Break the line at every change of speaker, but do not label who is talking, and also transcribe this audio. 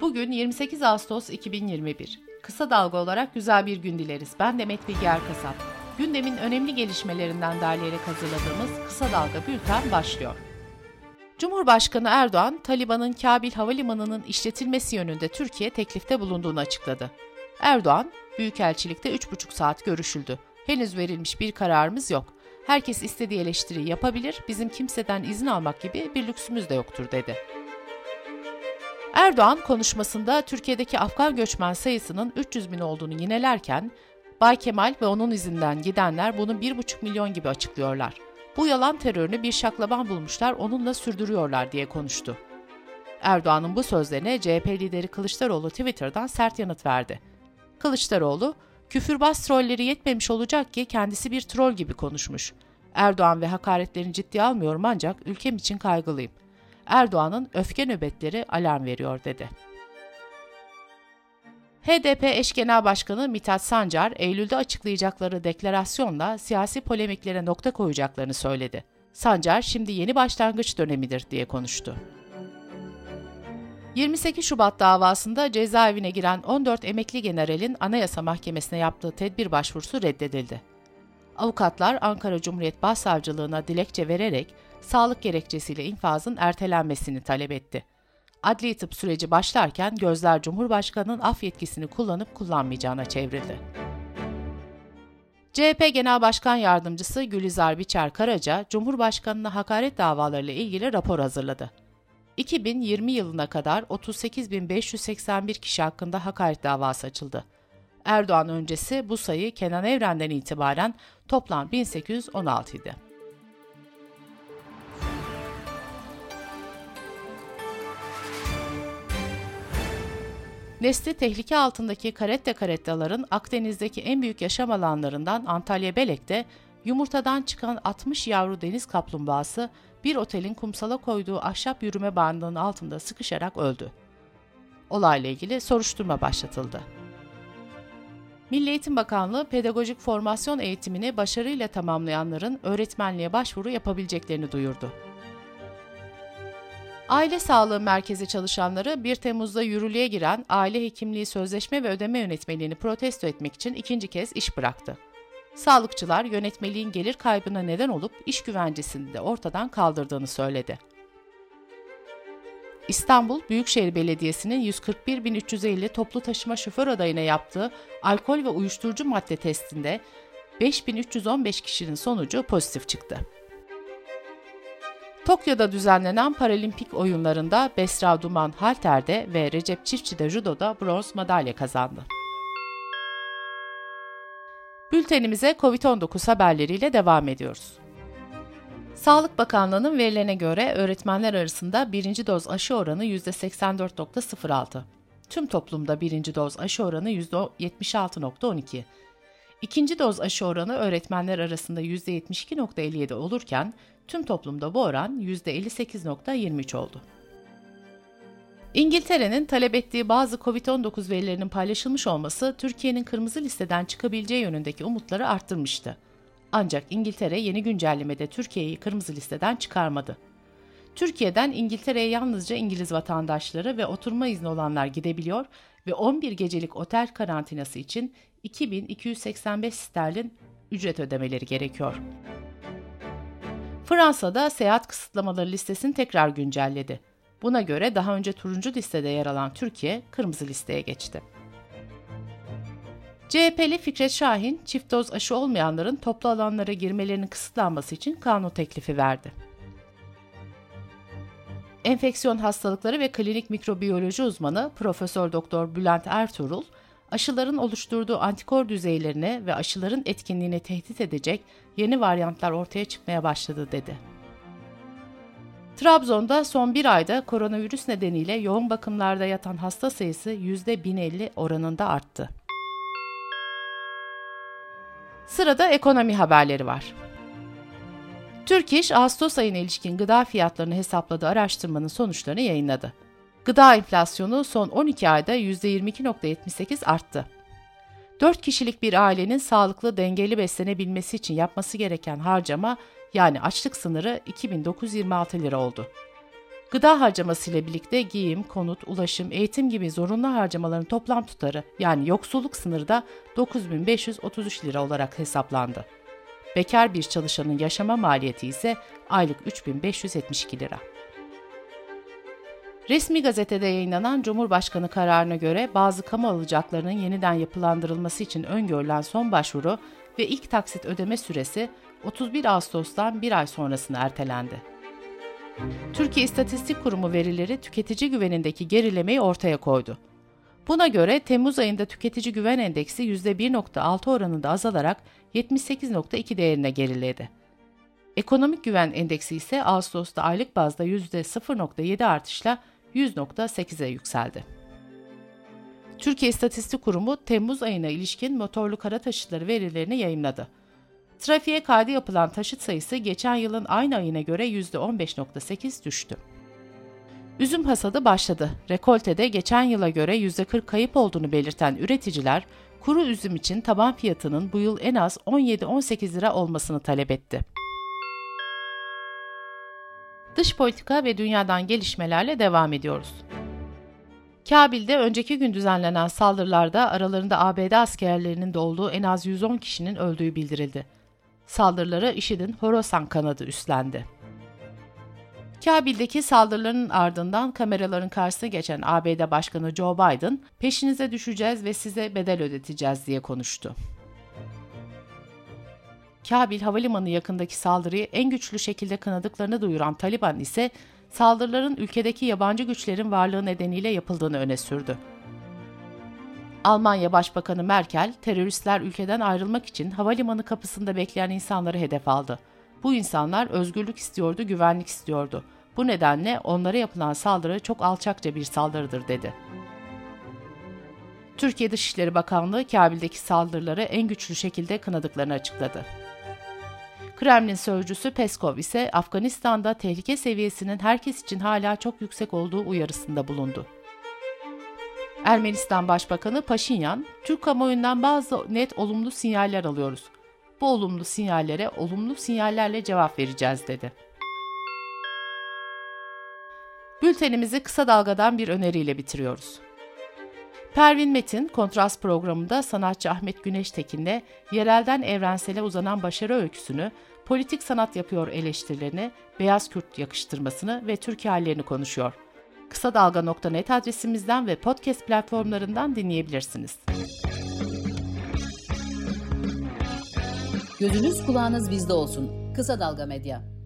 Bugün 28 Ağustos 2021. Kısa dalga olarak güzel bir gün dileriz. Ben Demet Bilge Erkasap. Gündemin önemli gelişmelerinden derleyerek hazırladığımız Kısa Dalga Bülten başlıyor. Cumhurbaşkanı Erdoğan, Taliban'ın Kabil Havalimanı'nın işletilmesi yönünde Türkiye teklifte bulunduğunu açıkladı. Erdoğan, Büyükelçilikte 3,5 saat görüşüldü. Henüz verilmiş bir kararımız yok. Herkes istediği eleştiriyi yapabilir, bizim kimseden izin almak gibi bir lüksümüz de yoktur dedi. Erdoğan konuşmasında Türkiye'deki Afgan göçmen sayısının 300 bin olduğunu yinelerken, Bay Kemal ve onun izinden gidenler bunu 1,5 milyon gibi açıklıyorlar. Bu yalan terörünü bir şaklaban bulmuşlar, onunla sürdürüyorlar diye konuştu. Erdoğan'ın bu sözlerine CHP lideri Kılıçdaroğlu Twitter'dan sert yanıt verdi. Kılıçdaroğlu, küfürbaz trolleri yetmemiş olacak ki kendisi bir troll gibi konuşmuş. Erdoğan ve hakaretlerini ciddiye almıyorum ancak ülkem için kaygılıyım. Erdoğan'ın öfke nöbetleri alarm veriyor dedi. HDP eş genel başkanı Mithat Sancar, Eylül'de açıklayacakları deklarasyonla siyasi polemiklere nokta koyacaklarını söyledi. Sancar, şimdi yeni başlangıç dönemidir diye konuştu. 28 Şubat davasında cezaevine giren 14 emekli generalin Anayasa Mahkemesi'ne yaptığı tedbir başvurusu reddedildi. Avukatlar Ankara Cumhuriyet Başsavcılığına dilekçe vererek sağlık gerekçesiyle infazın ertelenmesini talep etti. Adli tıp süreci başlarken gözler Cumhurbaşkanı'nın af yetkisini kullanıp kullanmayacağına çevrildi. CHP Genel Başkan Yardımcısı Gülizar Biçer Karaca, Cumhurbaşkanı'na hakaret davalarıyla ilgili rapor hazırladı. 2020 yılına kadar 38.581 kişi hakkında hakaret davası açıldı. Erdoğan öncesi bu sayı Kenan Evren'den itibaren toplam 1816 idi. Nesli tehlike altındaki karette karettaların Akdeniz'deki en büyük yaşam alanlarından Antalya Belek'te yumurtadan çıkan 60 yavru deniz kaplumbağası bir otelin kumsala koyduğu ahşap yürüme bandının altında sıkışarak öldü. Olayla ilgili soruşturma başlatıldı. Milli Eğitim Bakanlığı pedagojik formasyon eğitimini başarıyla tamamlayanların öğretmenliğe başvuru yapabileceklerini duyurdu. Aile Sağlığı Merkezi çalışanları 1 Temmuz'da yürürlüğe giren aile hekimliği sözleşme ve ödeme yönetmeliğini protesto etmek için ikinci kez iş bıraktı. Sağlıkçılar yönetmeliğin gelir kaybına neden olup iş güvencesini de ortadan kaldırdığını söyledi. İstanbul Büyükşehir Belediyesi'nin 141.350 toplu taşıma şoför adayına yaptığı alkol ve uyuşturucu madde testinde 5315 kişinin sonucu pozitif çıktı. Tokyo'da düzenlenen Paralimpik oyunlarında Besra Duman halterde ve Recep Çiftçi de judoda bronz madalya kazandı. Bültenimize COVID-19 haberleriyle devam ediyoruz. Sağlık Bakanlığı'nın verilerine göre öğretmenler arasında birinci doz aşı oranı %84.06. Tüm toplumda birinci doz aşı oranı %76.12. İkinci doz aşı oranı öğretmenler arasında %72.57 olurken tüm toplumda bu oran %58.23 oldu. İngiltere'nin talep ettiği bazı COVID-19 verilerinin paylaşılmış olması Türkiye'nin kırmızı listeden çıkabileceği yönündeki umutları arttırmıştı. Ancak İngiltere yeni güncellemede Türkiye'yi kırmızı listeden çıkarmadı. Türkiye'den İngiltere'ye yalnızca İngiliz vatandaşları ve oturma izni olanlar gidebiliyor ve 11 gecelik otel karantinası için 2285 sterlin ücret ödemeleri gerekiyor. Fransa'da seyahat kısıtlamaları listesini tekrar güncelledi. Buna göre daha önce turuncu listede yer alan Türkiye kırmızı listeye geçti. CHP'li Fikret Şahin, çift doz aşı olmayanların toplu alanlara girmelerinin kısıtlanması için kanun teklifi verdi. Enfeksiyon hastalıkları ve klinik mikrobiyoloji uzmanı Profesör Doktor Bülent Ertuğrul, aşıların oluşturduğu antikor düzeylerini ve aşıların etkinliğini tehdit edecek yeni varyantlar ortaya çıkmaya başladı dedi. Trabzon'da son bir ayda koronavirüs nedeniyle yoğun bakımlarda yatan hasta sayısı %1050 oranında arttı. Sırada ekonomi haberleri var. Türk İş, Ağustos ayına ilişkin gıda fiyatlarını hesapladığı araştırmanın sonuçlarını yayınladı. Gıda enflasyonu son 12 ayda %22.78 arttı. 4 kişilik bir ailenin sağlıklı dengeli beslenebilmesi için yapması gereken harcama yani açlık sınırı 2926 lira oldu. Gıda harcaması ile birlikte giyim, konut, ulaşım, eğitim gibi zorunlu harcamaların toplam tutarı yani yoksulluk sınırı da 9533 lira olarak hesaplandı. Bekar bir çalışanın yaşama maliyeti ise aylık 3572 lira. Resmi gazetede yayınlanan Cumhurbaşkanı kararına göre bazı kamu alacaklarının yeniden yapılandırılması için öngörülen son başvuru ve ilk taksit ödeme süresi 31 Ağustos'tan bir ay sonrasına ertelendi. Türkiye İstatistik Kurumu verileri tüketici güvenindeki gerilemeyi ortaya koydu. Buna göre Temmuz ayında tüketici güven endeksi %1.6 oranında azalarak 78.2 değerine geriledi. Ekonomik güven endeksi ise Ağustos'ta aylık bazda %0.7 artışla 100.8'e yükseldi. Türkiye İstatistik Kurumu Temmuz ayına ilişkin motorlu kara taşıtları verilerini yayınladı. Trafiğe kaydı yapılan taşıt sayısı geçen yılın aynı ayına göre %15.8 düştü. Üzüm hasadı başladı. Rekoltede geçen yıla göre %40 kayıp olduğunu belirten üreticiler, kuru üzüm için taban fiyatının bu yıl en az 17-18 lira olmasını talep etti. Dış politika ve dünyadan gelişmelerle devam ediyoruz. Kabil'de önceki gün düzenlenen saldırılarda aralarında ABD askerlerinin de olduğu en az 110 kişinin öldüğü bildirildi. Saldırıları IŞİD'in Horasan kanadı üstlendi. Kabil'deki saldırıların ardından kameraların karşısına geçen ABD Başkanı Joe Biden, peşinize düşeceğiz ve size bedel ödeteceğiz diye konuştu. Kabil Havalimanı yakındaki saldırıyı en güçlü şekilde kınadıklarını duyuran Taliban ise saldırıların ülkedeki yabancı güçlerin varlığı nedeniyle yapıldığını öne sürdü. Almanya Başbakanı Merkel, teröristler ülkeden ayrılmak için havalimanı kapısında bekleyen insanları hedef aldı. Bu insanlar özgürlük istiyordu, güvenlik istiyordu. Bu nedenle onlara yapılan saldırı çok alçakça bir saldırıdır dedi. Türkiye Dışişleri Bakanlığı Kabil'deki saldırıları en güçlü şekilde kınadıklarını açıkladı. Kremlin sözcüsü Peskov ise Afganistan'da tehlike seviyesinin herkes için hala çok yüksek olduğu uyarısında bulundu. Ermenistan Başbakanı Paşinyan, Türk kamuoyundan bazı net olumlu sinyaller alıyoruz. Bu olumlu sinyallere olumlu sinyallerle cevap vereceğiz dedi. Bültenimizi kısa dalgadan bir öneriyle bitiriyoruz. Pervin Metin, Kontrast programında sanatçı Ahmet Güneştekin'le yerelden evrensele uzanan başarı öyküsünü, politik sanat yapıyor eleştirilerini, beyaz Kürt yakıştırmasını ve Türkiye hallerini konuşuyor. Kısa Dalga.net adresimizden ve podcast platformlarından dinleyebilirsiniz.
Gözünüz kulağınız bizde olsun. Kısa Dalga Medya.